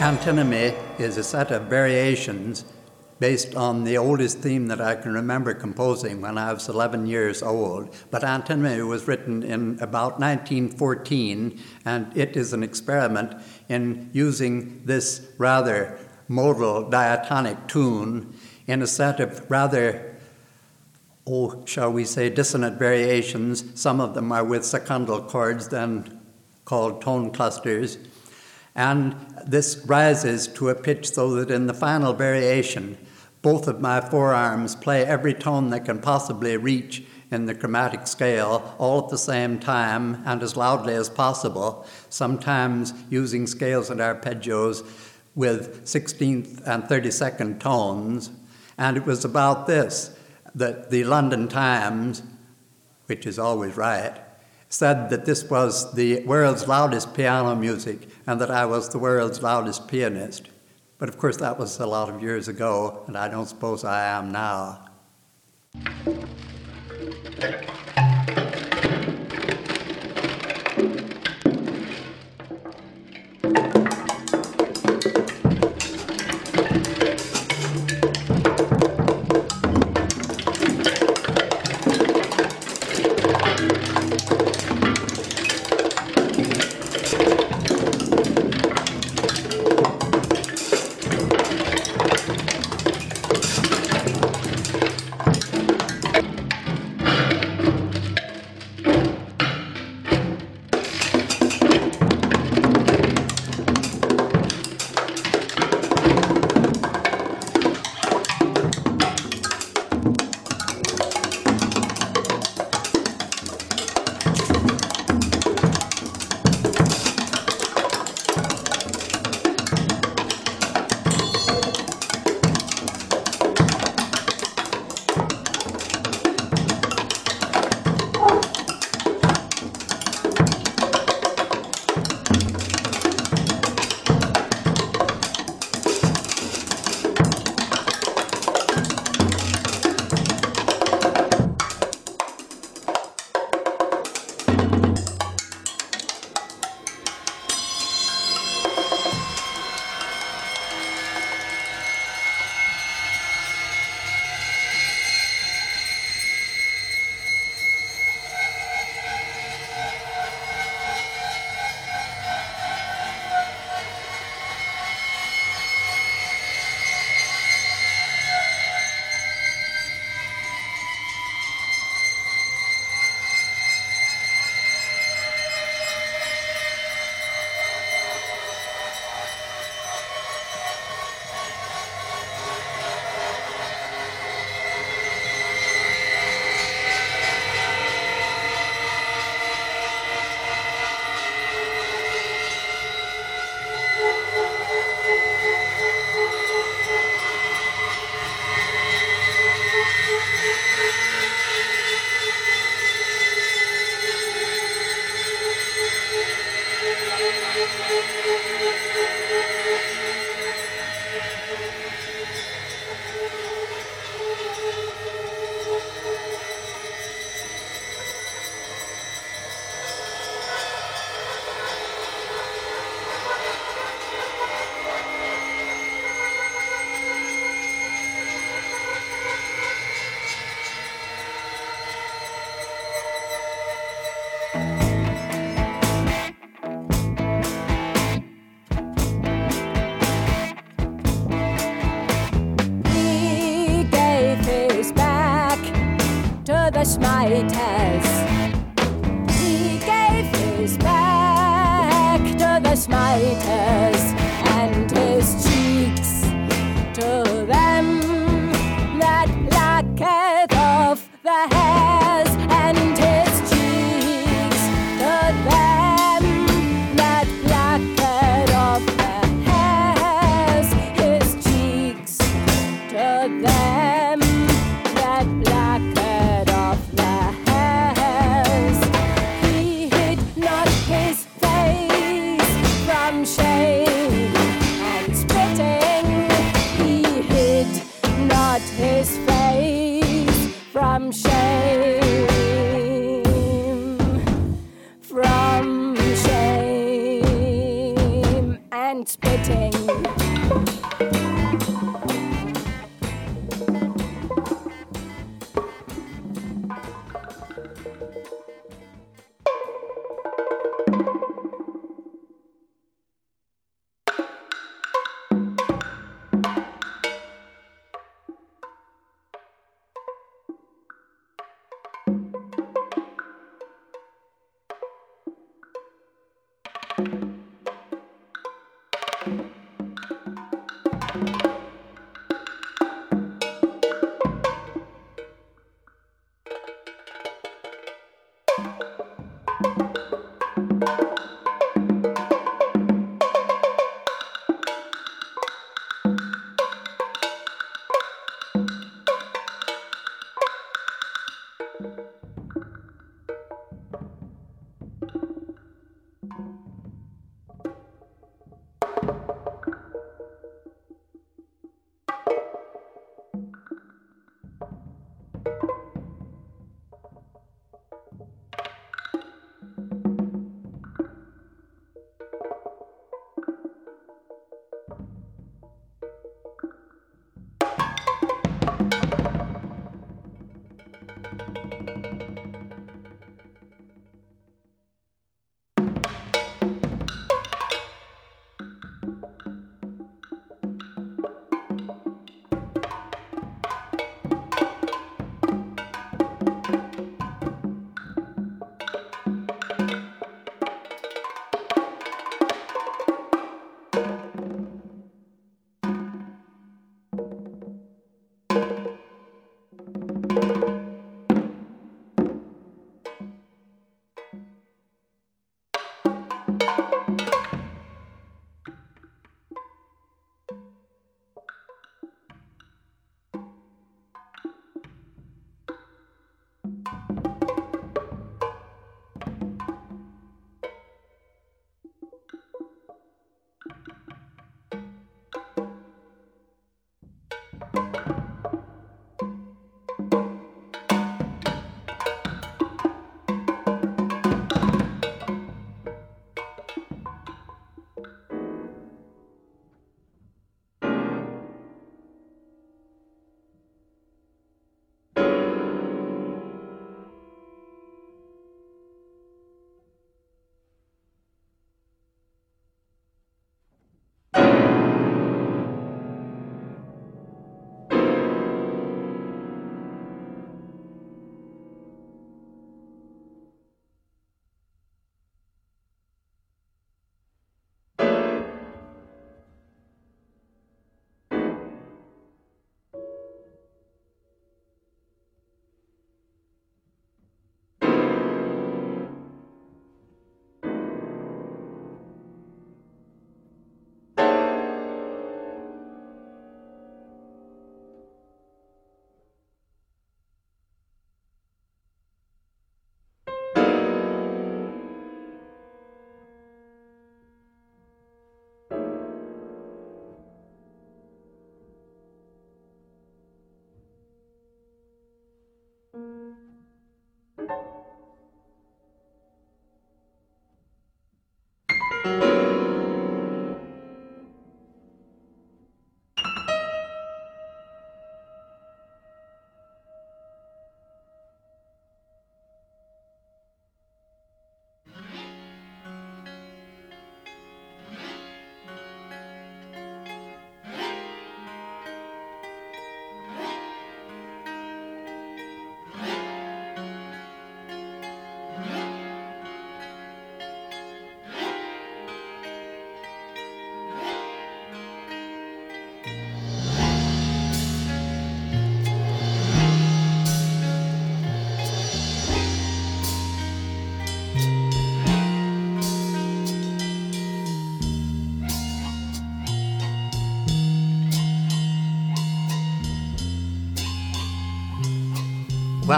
Antinomy is a set of variations based on the oldest theme that I can remember composing when I was 11 years old. But Antinomy was written in about 1914, and it is an experiment in using this rather modal diatonic tune in a set of rather, oh, shall we say, dissonant variations. Some of them are with secundal chords, then called tone clusters. And this rises to a pitch so that in the final variation, both of my forearms play every tone they can possibly reach in the chromatic scale all at the same time and as loudly as possible, sometimes using scales and arpeggios with 16th and 32nd tones. And it was about this that the London Times, which is always right, said that this was the world's loudest piano music and that I was the world's loudest pianist. But of course, that was a lot of years ago, and I don't suppose I am now.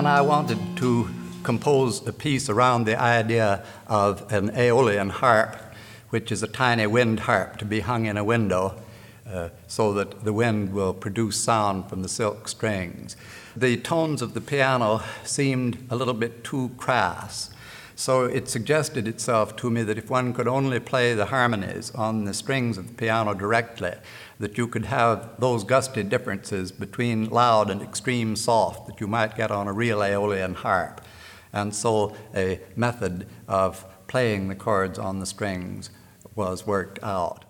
When I wanted to compose a piece around the idea of an aeolian harp, which is a tiny wind harp to be hung in a window uh, so that the wind will produce sound from the silk strings. The tones of the piano seemed a little bit too crass. So it suggested itself to me that if one could only play the harmonies on the strings of the piano directly, that you could have those gusty differences between loud and extreme soft that you might get on a real Aeolian harp. And so a method of playing the chords on the strings was worked out.